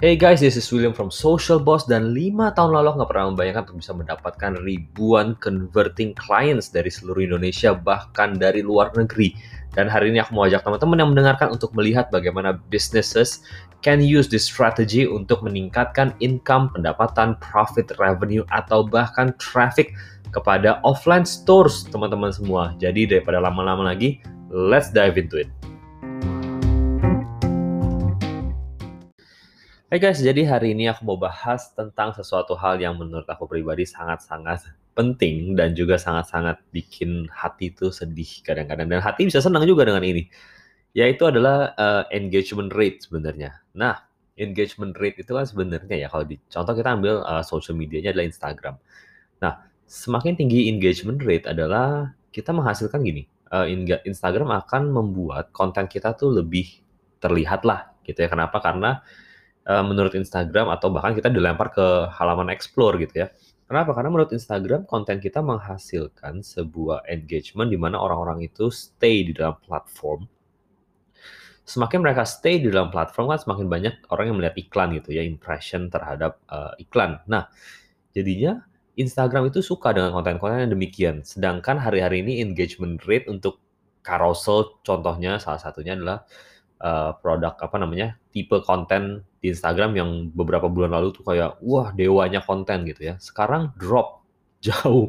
Hey guys, this is William from Social Boss dan 5 tahun lalu nggak pernah membayangkan untuk bisa mendapatkan ribuan converting clients dari seluruh Indonesia bahkan dari luar negeri. Dan hari ini aku mau ajak teman-teman yang mendengarkan untuk melihat bagaimana businesses can use this strategy untuk meningkatkan income, pendapatan, profit, revenue, atau bahkan traffic kepada offline stores teman-teman semua. Jadi daripada lama-lama lagi, let's dive into it. Hai hey guys, jadi hari ini aku mau bahas tentang sesuatu hal yang menurut aku pribadi sangat-sangat penting dan juga sangat-sangat bikin hati itu sedih kadang-kadang dan hati bisa senang juga dengan ini yaitu adalah uh, engagement rate sebenarnya. Nah, engagement rate itu kan sebenarnya ya kalau di contoh kita ambil uh, social medianya adalah Instagram. Nah, semakin tinggi engagement rate adalah kita menghasilkan gini. Uh, Instagram akan membuat konten kita tuh lebih terlihat lah gitu ya. Kenapa? Karena uh, menurut Instagram atau bahkan kita dilempar ke halaman explore gitu ya. Kenapa? Karena menurut Instagram konten kita menghasilkan sebuah engagement di mana orang-orang itu stay di dalam platform. Semakin mereka stay di dalam platform kan semakin banyak orang yang melihat iklan gitu ya, impression terhadap uh, iklan. Nah, jadinya Instagram itu suka dengan konten-konten yang demikian. Sedangkan hari-hari ini engagement rate untuk carousel contohnya salah satunya adalah uh, produk apa namanya tipe konten di Instagram yang beberapa bulan lalu tuh kayak wah dewanya konten gitu ya. Sekarang drop jauh.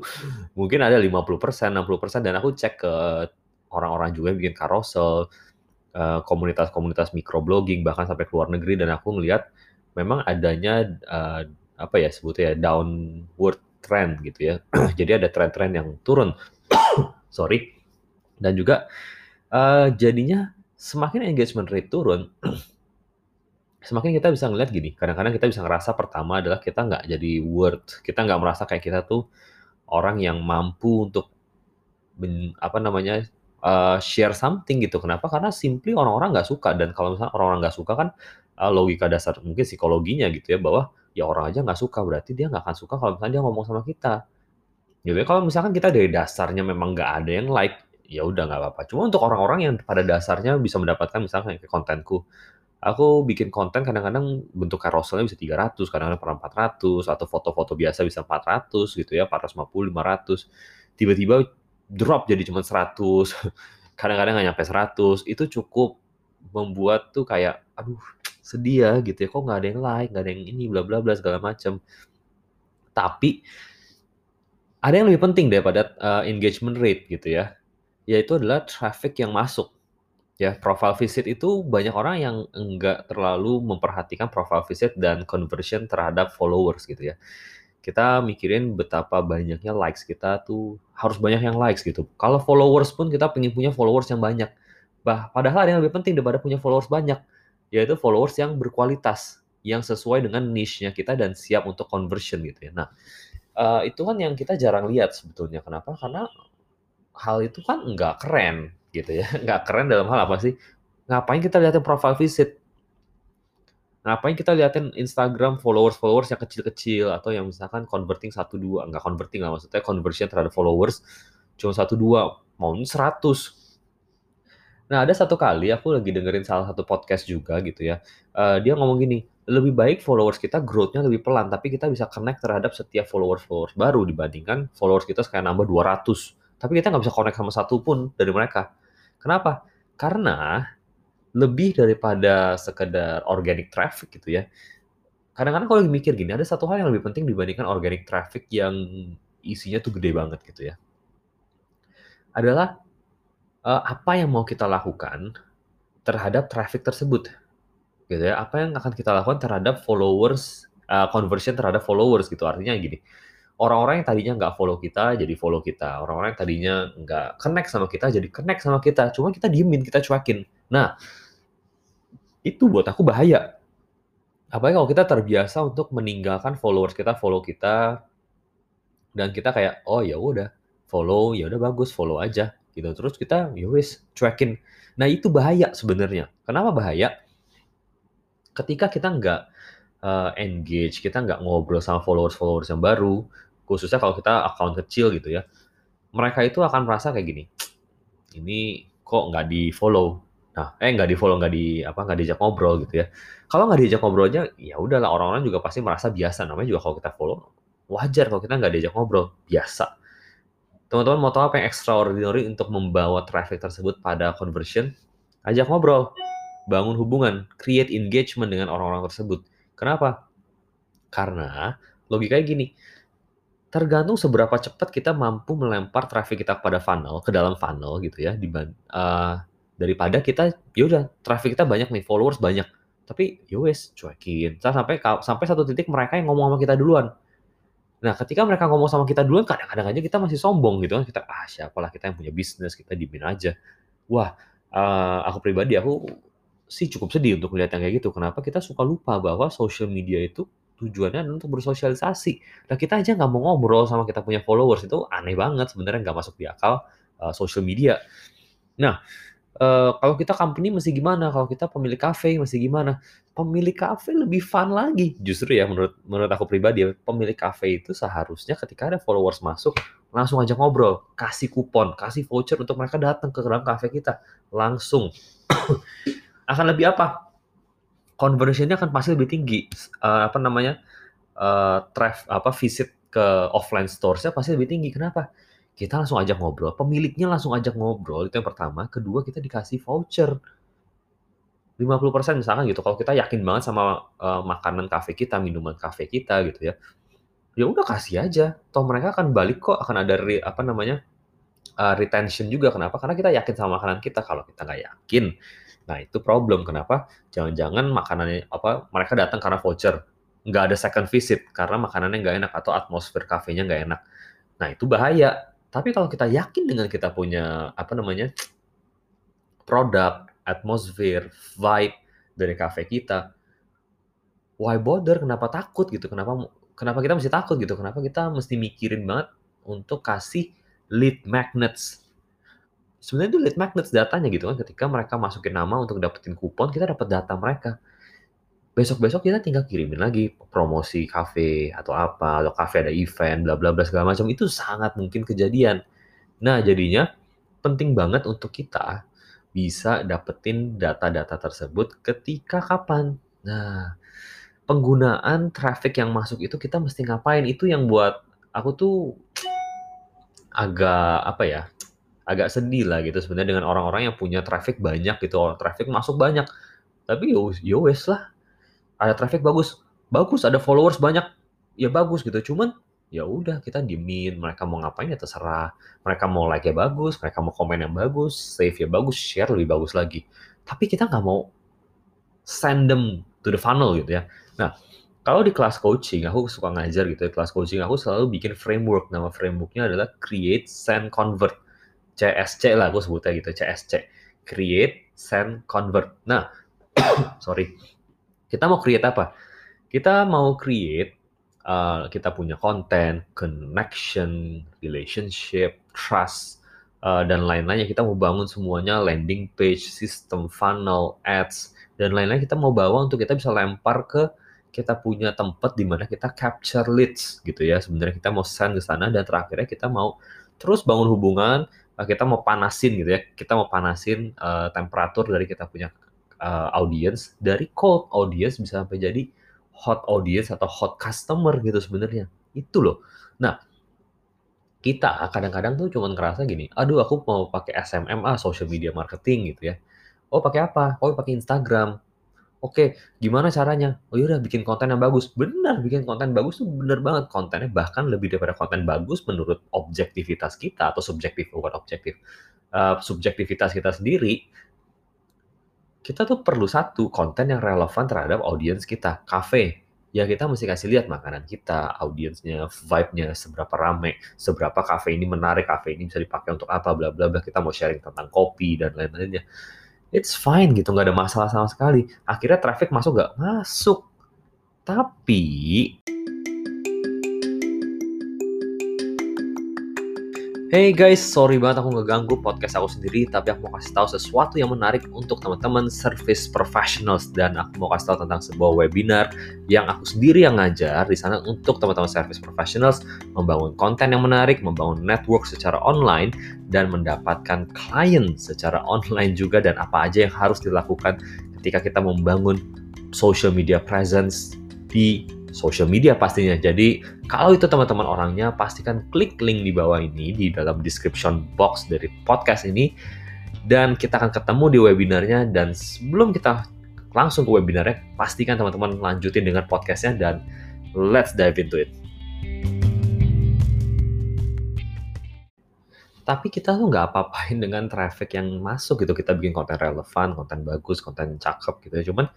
Mungkin ada 50%, 60% dan aku cek ke orang-orang juga yang bikin carousel, uh, komunitas-komunitas microblogging bahkan sampai ke luar negeri dan aku ngelihat memang adanya uh, apa ya sebutnya ya downward trend gitu ya. Jadi ada tren-tren yang turun. Sorry. Dan juga uh, jadinya semakin engagement rate turun, semakin kita bisa ngeliat gini, kadang-kadang kita bisa ngerasa pertama adalah kita nggak jadi worth, kita nggak merasa kayak kita tuh orang yang mampu untuk ben, apa namanya uh, share something gitu. Kenapa? Karena simply orang-orang nggak suka dan kalau misalnya orang-orang nggak suka kan uh, logika dasar mungkin psikologinya gitu ya bahwa ya orang aja nggak suka berarti dia nggak akan suka kalau misalnya dia ngomong sama kita. Gitu ya. Kalau misalkan kita dari dasarnya memang nggak ada yang like, ya udah nggak apa-apa. Cuma untuk orang-orang yang pada dasarnya bisa mendapatkan misalnya kayak kontenku, aku bikin konten kadang-kadang bentuk carouselnya bisa 300, kadang-kadang pernah 400 atau foto-foto biasa bisa 400 gitu ya, 450, 500. Tiba-tiba drop jadi cuma 100. Kadang-kadang nggak nyampe 100. Itu cukup membuat tuh kayak aduh sedih ya gitu ya kok nggak ada yang like nggak ada yang ini bla bla bla segala macam tapi ada yang lebih penting daripada uh, engagement rate gitu ya yaitu adalah traffic yang masuk. Ya, profile visit itu banyak orang yang enggak terlalu memperhatikan profile visit dan conversion terhadap followers gitu ya. Kita mikirin betapa banyaknya likes kita tuh harus banyak yang likes gitu. Kalau followers pun kita pengen punya followers yang banyak. Bah, padahal ada yang lebih penting daripada punya followers banyak, yaitu followers yang berkualitas, yang sesuai dengan niche-nya kita dan siap untuk conversion gitu ya. Nah, uh, itu kan yang kita jarang lihat sebetulnya. Kenapa? Karena hal itu kan nggak keren gitu ya. Nggak keren dalam hal apa sih? Ngapain kita liatin profile visit? Ngapain kita liatin Instagram followers-followers yang kecil-kecil atau yang misalkan converting satu dua nggak converting lah maksudnya conversion terhadap followers cuma satu dua mau 100. Nah ada satu kali aku lagi dengerin salah satu podcast juga gitu ya. Uh, dia ngomong gini, lebih baik followers kita growth-nya lebih pelan tapi kita bisa connect terhadap setiap followers-followers baru dibandingkan followers kita sekarang nambah 200 tapi kita nggak bisa connect sama satu pun dari mereka. Kenapa? Karena lebih daripada sekedar organic traffic gitu ya. Kadang-kadang kalau mikir gini, ada satu hal yang lebih penting dibandingkan organic traffic yang isinya tuh gede banget gitu ya. Adalah uh, apa yang mau kita lakukan terhadap traffic tersebut. Gitu ya. Apa yang akan kita lakukan terhadap followers, uh, conversion terhadap followers gitu. Artinya gini, orang-orang yang tadinya nggak follow kita jadi follow kita. Orang-orang yang tadinya nggak connect sama kita jadi connect sama kita. Cuma kita diemin, kita cuekin. Nah, itu buat aku bahaya. Apalagi kalau kita terbiasa untuk meninggalkan followers kita, follow kita, dan kita kayak, oh ya udah, follow, ya udah bagus, follow aja, gitu. Terus kita, ya wis, cuekin. Nah itu bahaya sebenarnya. Kenapa bahaya? Ketika kita nggak uh, engage, kita nggak ngobrol sama followers-followers yang baru, khususnya kalau kita account kecil gitu ya, mereka itu akan merasa kayak gini, ini kok nggak di follow, Nah, eh nggak di follow, nggak di apa, nggak diajak ngobrol gitu ya. Kalau nggak diajak ngobrolnya, ya udahlah orang-orang juga pasti merasa biasa. Namanya juga kalau kita follow, wajar kalau kita nggak diajak ngobrol, biasa. Teman-teman mau tahu apa yang extraordinary untuk membawa traffic tersebut pada conversion? Ajak ngobrol, bangun hubungan, create engagement dengan orang-orang tersebut. Kenapa? Karena logikanya gini, tergantung seberapa cepat kita mampu melempar traffic kita pada funnel, ke dalam funnel gitu ya, di uh, daripada kita ya udah traffic kita banyak nih, followers banyak, tapi yowes ya cuekin. Sampai sampai satu titik mereka yang ngomong sama kita duluan. Nah, ketika mereka ngomong sama kita duluan, kadang-kadang aja kita masih sombong gitu kan. Kita, ah siapalah kita yang punya bisnis, kita dimin aja. Wah, uh, aku pribadi, aku sih cukup sedih untuk melihat yang kayak gitu. Kenapa kita suka lupa bahwa social media itu tujuannya untuk bersosialisasi. Nah kita aja nggak mau ngobrol sama kita punya followers itu aneh banget sebenarnya nggak masuk di akal uh, social media. Nah Uh, kalau kita company mesti gimana? Kalau kita pemilik kafe mesti gimana? Pemilik kafe lebih fun lagi. Justru ya menurut menurut aku pribadi ya, pemilik kafe itu seharusnya ketika ada followers masuk langsung aja ngobrol, kasih kupon, kasih voucher untuk mereka datang ke dalam kafe kita langsung. akan lebih apa? Conversionnya akan pasti lebih tinggi. Uh, apa namanya? Uh, traf apa visit ke offline stores-nya pasti lebih tinggi. Kenapa? kita langsung ajak ngobrol, pemiliknya langsung ajak ngobrol, itu yang pertama. Kedua, kita dikasih voucher. 50% misalkan gitu, kalau kita yakin banget sama uh, makanan kafe kita, minuman kafe kita gitu ya, ya udah kasih aja. Toh mereka akan balik kok, akan ada re, apa namanya uh, retention juga. Kenapa? Karena kita yakin sama makanan kita. Kalau kita nggak yakin, nah itu problem. Kenapa? Jangan-jangan makanannya apa mereka datang karena voucher, nggak ada second visit karena makanannya nggak enak atau atmosfer kafenya nggak enak. Nah itu bahaya tapi kalau kita yakin dengan kita punya apa namanya produk, atmosfer, vibe dari cafe kita, why bother? Kenapa takut gitu? Kenapa kenapa kita mesti takut gitu? Kenapa kita mesti mikirin banget untuk kasih lead magnets? Sebenarnya itu lead magnets datanya gitu kan. Ketika mereka masukin nama untuk dapetin kupon, kita dapat data mereka besok-besok kita tinggal kirimin lagi promosi kafe atau apa atau kafe ada event bla bla bla segala macam itu sangat mungkin kejadian. Nah, jadinya penting banget untuk kita bisa dapetin data-data tersebut ketika kapan. Nah, penggunaan traffic yang masuk itu kita mesti ngapain? Itu yang buat aku tuh agak apa ya? Agak sedih lah gitu sebenarnya dengan orang-orang yang punya traffic banyak gitu, orang traffic masuk banyak. Tapi yo yo wes lah, ada traffic bagus, bagus, ada followers banyak, ya bagus gitu. Cuman ya udah kita diemin, mereka mau ngapain ya terserah. Mereka mau like ya bagus, mereka mau komen yang bagus, save ya bagus, share lebih bagus lagi. Tapi kita nggak mau send them to the funnel gitu ya. Nah, kalau di kelas coaching, aku suka ngajar gitu ya, kelas coaching aku selalu bikin framework. Nama frameworknya adalah Create, Send, Convert. CSC lah aku sebutnya gitu, CSC. Create, Send, Convert. Nah, sorry kita mau create apa? Kita mau create uh, kita punya konten, connection, relationship, trust, uh, dan lain-lainnya. Kita mau bangun semuanya landing page, sistem funnel, ads, dan lain-lain kita mau bawa untuk kita bisa lempar ke kita punya tempat di mana kita capture leads gitu ya. Sebenarnya kita mau send ke sana dan terakhirnya kita mau terus bangun hubungan, uh, kita mau panasin gitu ya. Kita mau panasin uh, temperatur dari kita punya uh, audience. Dari cold audience bisa sampai jadi hot audience atau hot customer gitu sebenarnya. Itu loh. Nah kita kadang-kadang tuh cuma ngerasa gini aduh aku mau pakai SMM ah social media marketing gitu ya. Oh pakai apa? Oh pakai Instagram Oke, gimana caranya? Oh yaudah bikin konten yang bagus. Benar, bikin konten bagus tuh bener banget. Kontennya bahkan lebih daripada konten bagus menurut objektivitas kita atau subjektif, bukan objektif. Uh, subjektivitas kita sendiri, kita tuh perlu satu konten yang relevan terhadap audiens kita. Cafe, ya kita mesti kasih lihat makanan kita, audiensnya, vibe-nya, seberapa rame, seberapa cafe ini menarik, cafe ini bisa dipakai untuk apa, bla bla bla. Kita mau sharing tentang kopi dan lain-lainnya. It's fine gitu, nggak ada masalah sama sekali. Akhirnya traffic masuk nggak? Masuk. Tapi Hey guys, sorry banget aku ngeganggu podcast aku sendiri, tapi aku mau kasih tahu sesuatu yang menarik untuk teman-teman service professionals dan aku mau kasih tahu tentang sebuah webinar yang aku sendiri yang ngajar di sana untuk teman-teman service professionals membangun konten yang menarik, membangun network secara online dan mendapatkan klien secara online juga dan apa aja yang harus dilakukan ketika kita membangun social media presence di social media pastinya. Jadi kalau itu teman-teman orangnya pastikan klik link di bawah ini di dalam description box dari podcast ini dan kita akan ketemu di webinarnya dan sebelum kita langsung ke webinarnya pastikan teman-teman lanjutin dengan podcastnya dan let's dive into it. Tapi kita tuh nggak apa-apain dengan traffic yang masuk gitu. Kita bikin konten relevan, konten bagus, konten cakep gitu. ya. Cuman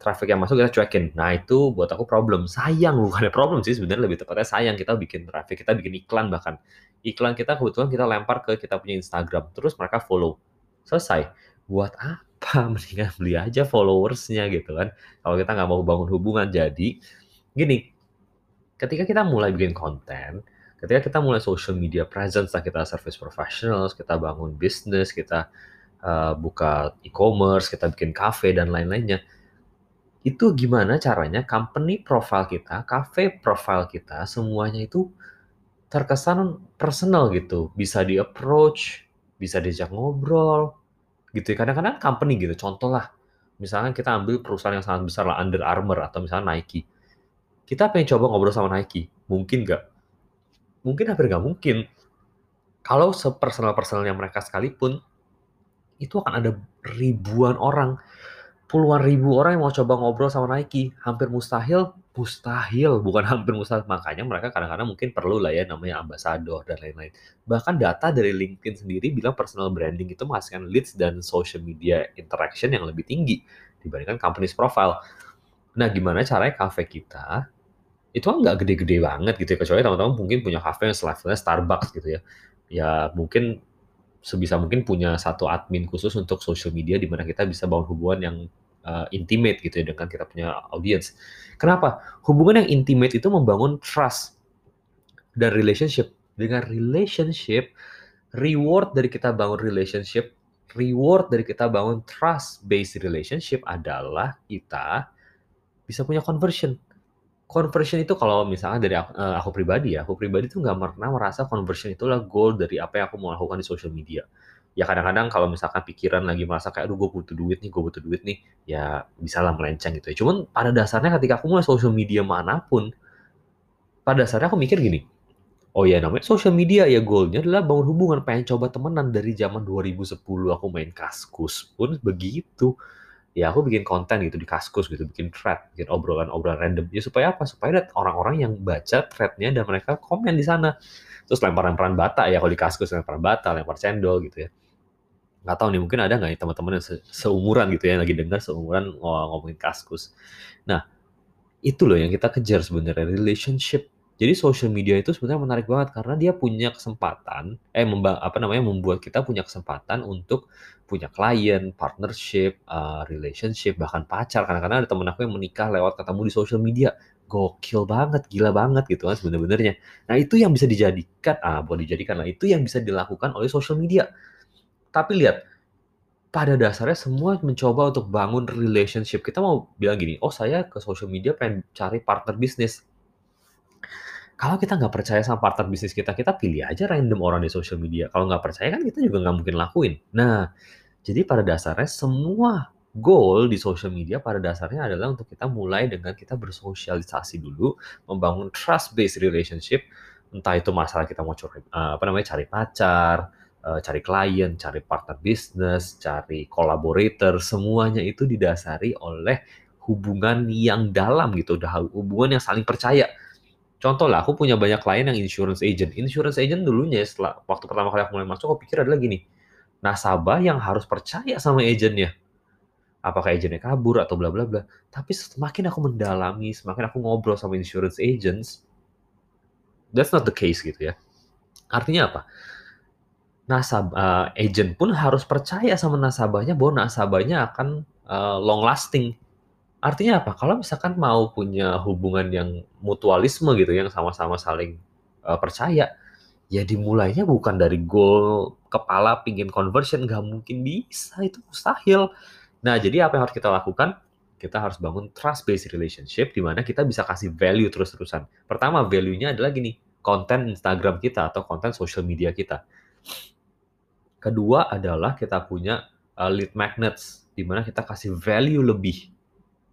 traffic yang masuk kita cuekin. Nah itu buat aku problem. Sayang bukan ada problem sih sebenarnya lebih tepatnya sayang kita bikin traffic, kita bikin iklan bahkan. Iklan kita kebetulan kita lempar ke kita punya Instagram, terus mereka follow. Selesai. Buat apa? Mendingan beli aja followersnya gitu kan. Kalau kita nggak mau bangun hubungan. Jadi gini, ketika kita mulai bikin konten, ketika kita mulai social media presence, kita service professionals, kita bangun bisnis, kita uh, buka e-commerce, kita bikin cafe dan lain-lainnya, itu gimana caranya company profile kita, cafe profile kita, semuanya itu terkesan personal gitu. Bisa di-approach, bisa diajak ngobrol, gitu. Ya. Kadang-kadang company gitu, contoh lah, misalnya kita ambil perusahaan yang sangat besar lah, Under Armour atau misalnya Nike. Kita pengen coba ngobrol sama Nike, mungkin nggak? Mungkin hampir nggak mungkin. Kalau sepersonal-personalnya mereka sekalipun, itu akan ada ribuan orang puluhan ribu orang yang mau coba ngobrol sama Nike. Hampir mustahil, mustahil, bukan hampir mustahil. Makanya mereka kadang-kadang mungkin perlu lah ya namanya ambassador dan lain-lain. Bahkan data dari LinkedIn sendiri bilang personal branding itu menghasilkan leads dan social media interaction yang lebih tinggi dibandingkan company's profile. Nah, gimana caranya cafe kita itu kan nggak gede-gede banget gitu ya, kecuali teman-teman mungkin punya cafe yang selevelnya Starbucks gitu ya. Ya mungkin sebisa mungkin punya satu admin khusus untuk social media di mana kita bisa bangun hubungan yang uh, intimate gitu ya dengan kita punya audience. Kenapa? Hubungan yang intimate itu membangun trust dan relationship. Dengan relationship, reward dari kita bangun relationship, reward dari kita bangun trust based relationship adalah kita bisa punya conversion conversion itu kalau misalnya dari aku, uh, aku pribadi ya, aku pribadi tuh nggak pernah merasa conversion itulah goal dari apa yang aku mau lakukan di social media. Ya kadang-kadang kalau misalkan pikiran lagi merasa kayak, aduh gue butuh duit nih, gue butuh duit nih, ya bisa lah melenceng gitu ya. Cuman pada dasarnya ketika aku mulai social media mana pun, pada dasarnya aku mikir gini, oh ya namanya social media ya goalnya adalah bangun hubungan, pengen coba temenan dari zaman 2010 aku main kaskus pun begitu ya aku bikin konten gitu di Kaskus gitu, bikin thread, bikin obrolan-obrolan random. Ya supaya apa? Supaya orang-orang yang baca threadnya dan mereka komen di sana. Terus lempar-lemparan bata ya kalau di Kaskus, lempar bata, lempar cendol gitu ya. Nggak tahu nih, mungkin ada nggak teman-teman yang se seumuran gitu ya, yang lagi dengar seumuran ngomongin Kaskus. Nah, itu loh yang kita kejar sebenarnya, relationship jadi social media itu sebenarnya menarik banget karena dia punya kesempatan, eh memba apa namanya membuat kita punya kesempatan untuk punya klien, partnership, uh, relationship, bahkan pacar. Kadang-kadang ada temen aku yang menikah lewat ketemu di social media. Gokil banget, gila banget gitu kan sebenarnya. Nah itu yang bisa dijadikan, ah boleh dijadikan lah, itu yang bisa dilakukan oleh social media. Tapi lihat, pada dasarnya semua mencoba untuk bangun relationship. Kita mau bilang gini, oh saya ke social media pengen cari partner bisnis kalau kita nggak percaya sama partner bisnis kita, kita pilih aja random orang di social media. Kalau nggak percaya kan kita juga nggak mungkin lakuin. Nah, jadi pada dasarnya semua goal di social media pada dasarnya adalah untuk kita mulai dengan kita bersosialisasi dulu, membangun trust based relationship, entah itu masalah kita mau cari uh, apa namanya cari pacar, uh, cari klien, cari partner bisnis, cari collaborator, semuanya itu didasari oleh hubungan yang dalam gitu, hubungan yang saling percaya Contoh lah, aku punya banyak klien yang insurance agent. Insurance agent dulunya setelah waktu pertama kali aku mulai masuk, aku pikir adalah gini, nasabah yang harus percaya sama agentnya. Apakah agentnya kabur atau bla bla bla. Tapi semakin aku mendalami, semakin aku ngobrol sama insurance agents, that's not the case gitu ya. Artinya apa? Nasabah uh, agent pun harus percaya sama nasabahnya bahwa nasabahnya akan uh, long lasting Artinya apa? Kalau misalkan mau punya hubungan yang mutualisme gitu, yang sama-sama saling uh, percaya, ya dimulainya bukan dari goal kepala pingin conversion, nggak mungkin bisa, itu mustahil. Nah, jadi apa yang harus kita lakukan? Kita harus bangun trust-based relationship, di mana kita bisa kasih value terus-terusan. Pertama, value-nya adalah gini, konten Instagram kita atau konten social media kita. Kedua adalah kita punya uh, lead magnets, di mana kita kasih value lebih,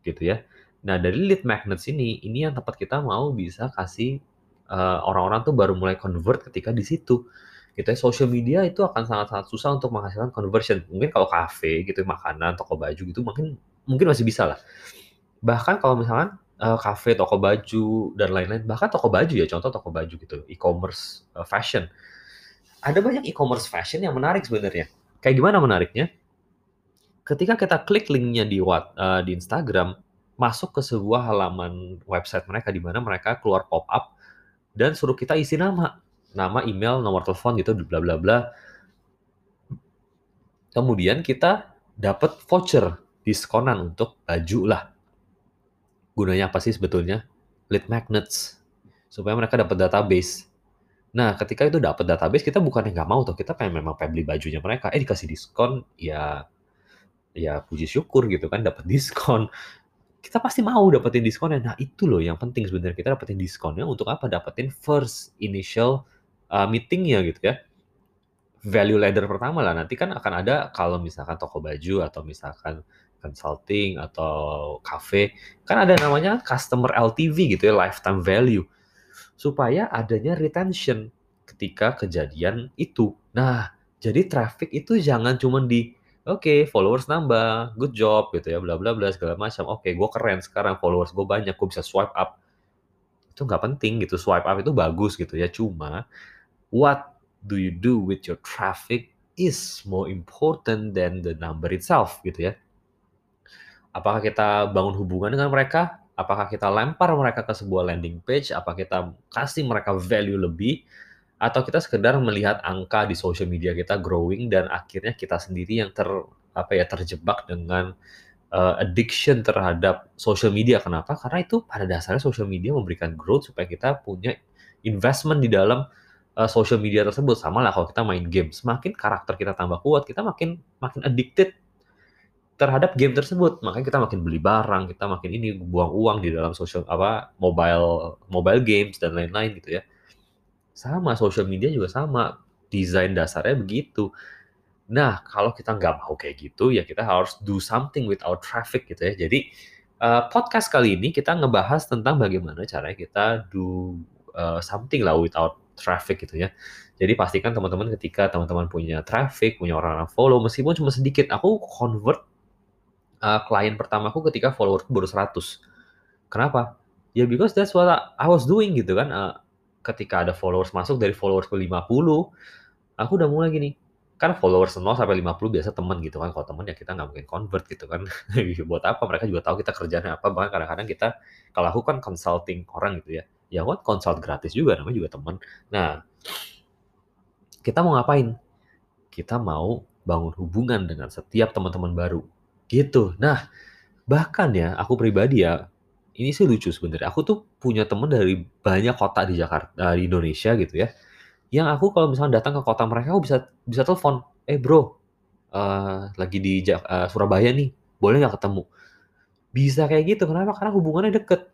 gitu ya. Nah, dari lead magnets ini, ini yang tempat kita mau bisa kasih uh, orang-orang tuh baru mulai convert ketika di situ. Gitu ya, social media itu akan sangat-sangat susah untuk menghasilkan conversion. Mungkin kalau kafe gitu, makanan, toko baju gitu, mungkin mungkin masih bisa lah. Bahkan kalau misalkan uh, kafe, toko baju dan lain-lain, bahkan toko baju ya, contoh toko baju gitu, e-commerce, uh, fashion ada banyak e-commerce fashion yang menarik sebenarnya. Kayak gimana menariknya? Ketika kita klik linknya di what, uh, di Instagram, masuk ke sebuah halaman website mereka di mana mereka keluar pop up dan suruh kita isi nama, nama, email, nomor telepon gitu, bla bla bla. Kemudian kita dapat voucher diskonan untuk baju lah. Gunanya apa sih sebetulnya? Lead magnets supaya mereka dapat database Nah, ketika itu dapat database, kita bukannya nggak mau tuh, kita pengen memang pengen beli bajunya mereka, eh dikasih diskon, ya ya puji syukur gitu kan dapat diskon. Kita pasti mau dapetin diskonnya. Nah, itu loh yang penting sebenarnya kita dapetin diskonnya untuk apa? Dapetin first initial uh, meetingnya gitu ya. Value ladder pertama lah. Nanti kan akan ada kalau misalkan toko baju atau misalkan consulting atau cafe, kan ada namanya customer LTV gitu ya, lifetime value supaya adanya retention ketika kejadian itu. Nah, jadi traffic itu jangan cuma di oke okay, followers nambah, good job gitu ya, bla bla bla segala macam. Oke, okay, gue keren sekarang followers gue banyak, gue bisa swipe up. Itu nggak penting gitu, swipe up itu bagus gitu ya. Cuma what do you do with your traffic is more important than the number itself gitu ya. Apakah kita bangun hubungan dengan mereka? Apakah kita lempar mereka ke sebuah landing page, apa kita kasih mereka value lebih, atau kita sekedar melihat angka di social media kita growing dan akhirnya kita sendiri yang ter apa ya terjebak dengan uh, addiction terhadap social media. Kenapa? Karena itu pada dasarnya social media memberikan growth supaya kita punya investment di dalam uh, social media tersebut. Sama lah kalau kita main game, semakin karakter kita tambah kuat, kita makin makin addicted terhadap game tersebut. Makanya kita makin beli barang, kita makin ini buang uang di dalam social apa mobile mobile games dan lain-lain gitu ya. Sama social media juga sama, desain dasarnya begitu. Nah, kalau kita nggak mau kayak gitu, ya kita harus do something with our traffic gitu ya. Jadi uh, podcast kali ini kita ngebahas tentang bagaimana caranya kita do uh, something lah with our traffic gitu ya. Jadi pastikan teman-teman ketika teman-teman punya traffic, punya orang-orang follow, meskipun cuma sedikit, aku convert uh, klien pertamaku ketika followerku baru 100. Kenapa? Ya because that's what I was doing gitu kan. Uh, ketika ada followers masuk dari followers ke 50, aku udah mulai gini. Kan followers 0 sampai 50 biasa teman gitu kan. Kalau teman ya kita nggak mungkin convert gitu kan. Buat apa? Mereka juga tahu kita kerjanya apa. Bahkan kadang-kadang kita, kalau aku kan consulting orang gitu ya. Ya kan consult gratis juga, namanya juga teman. Nah, kita mau ngapain? Kita mau bangun hubungan dengan setiap teman-teman baru Gitu. Nah, bahkan ya aku pribadi ya, ini sih lucu sebenarnya. Aku tuh punya temen dari banyak kota di Jakarta di Indonesia gitu ya. Yang aku kalau misalnya datang ke kota mereka aku bisa bisa telepon, "Eh, Bro, uh, lagi di uh, Surabaya nih, boleh nggak ketemu?" Bisa kayak gitu. Kenapa? Karena hubungannya deket.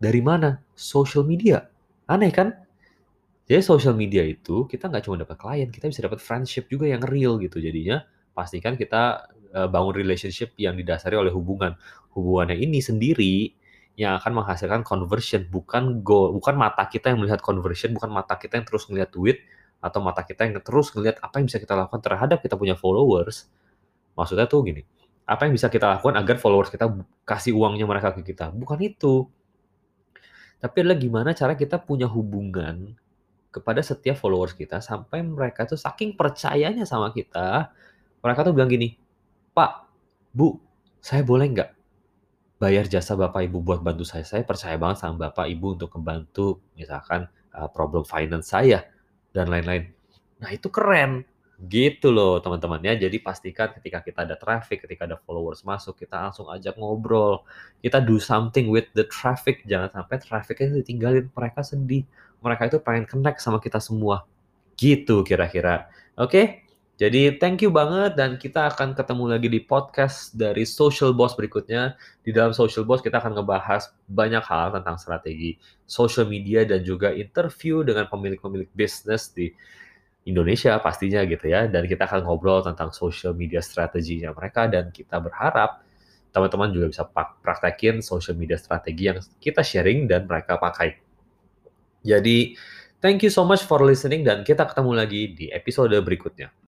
Dari mana? Social media. Aneh kan? Jadi social media itu kita nggak cuma dapat klien, kita bisa dapat friendship juga yang real gitu. Jadinya pastikan kita uh, bangun relationship yang didasari oleh hubungan. Hubungannya ini sendiri yang akan menghasilkan conversion, bukan goal, bukan mata kita yang melihat conversion, bukan mata kita yang terus melihat duit atau mata kita yang terus melihat apa yang bisa kita lakukan terhadap kita punya followers. Maksudnya tuh gini, apa yang bisa kita lakukan agar followers kita kasih uangnya mereka ke kita? Bukan itu. Tapi adalah gimana cara kita punya hubungan kepada setiap followers kita sampai mereka tuh saking percayanya sama kita, mereka tuh bilang gini, Pak, Bu, saya boleh nggak bayar jasa Bapak Ibu buat bantu saya? Saya percaya banget sama Bapak Ibu untuk membantu misalkan uh, problem finance saya dan lain-lain. Nah itu keren gitu loh teman-teman ya. Jadi pastikan ketika kita ada traffic, ketika ada followers masuk, kita langsung ajak ngobrol. Kita do something with the traffic. Jangan sampai trafficnya ditinggalin. Mereka sedih. Mereka itu pengen connect sama kita semua. Gitu kira-kira. Oke, jadi thank you banget dan kita akan ketemu lagi di podcast dari Social Boss berikutnya. Di dalam Social Boss kita akan ngebahas banyak hal tentang strategi social media dan juga interview dengan pemilik-pemilik bisnis di Indonesia pastinya gitu ya. Dan kita akan ngobrol tentang social media strateginya mereka dan kita berharap teman-teman juga bisa praktekin social media strategi yang kita sharing dan mereka pakai. Jadi Thank you so much for listening dan kita ketemu lagi di episode berikutnya.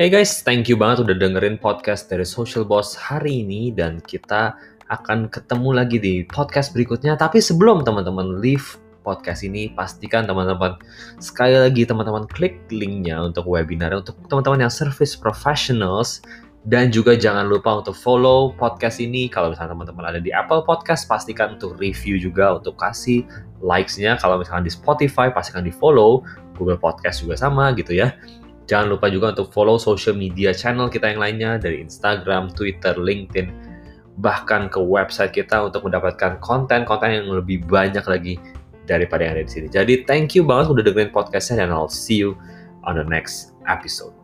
Hey guys, thank you banget udah dengerin podcast dari Social Boss hari ini dan kita akan ketemu lagi di podcast berikutnya. Tapi sebelum teman-teman leave podcast ini, pastikan teman-teman sekali lagi teman-teman klik linknya untuk webinar untuk teman-teman yang service professionals dan juga jangan lupa untuk follow podcast ini. Kalau misalnya teman-teman ada di Apple Podcast, pastikan untuk review juga, untuk kasih likes-nya. Kalau misalnya di Spotify, pastikan di follow. Google Podcast juga sama gitu ya. Jangan lupa juga untuk follow social media channel kita yang lainnya dari Instagram, Twitter, LinkedIn, bahkan ke website kita untuk mendapatkan konten-konten yang lebih banyak lagi daripada yang ada di sini. Jadi thank you banget udah dengerin podcastnya dan I'll see you on the next episode.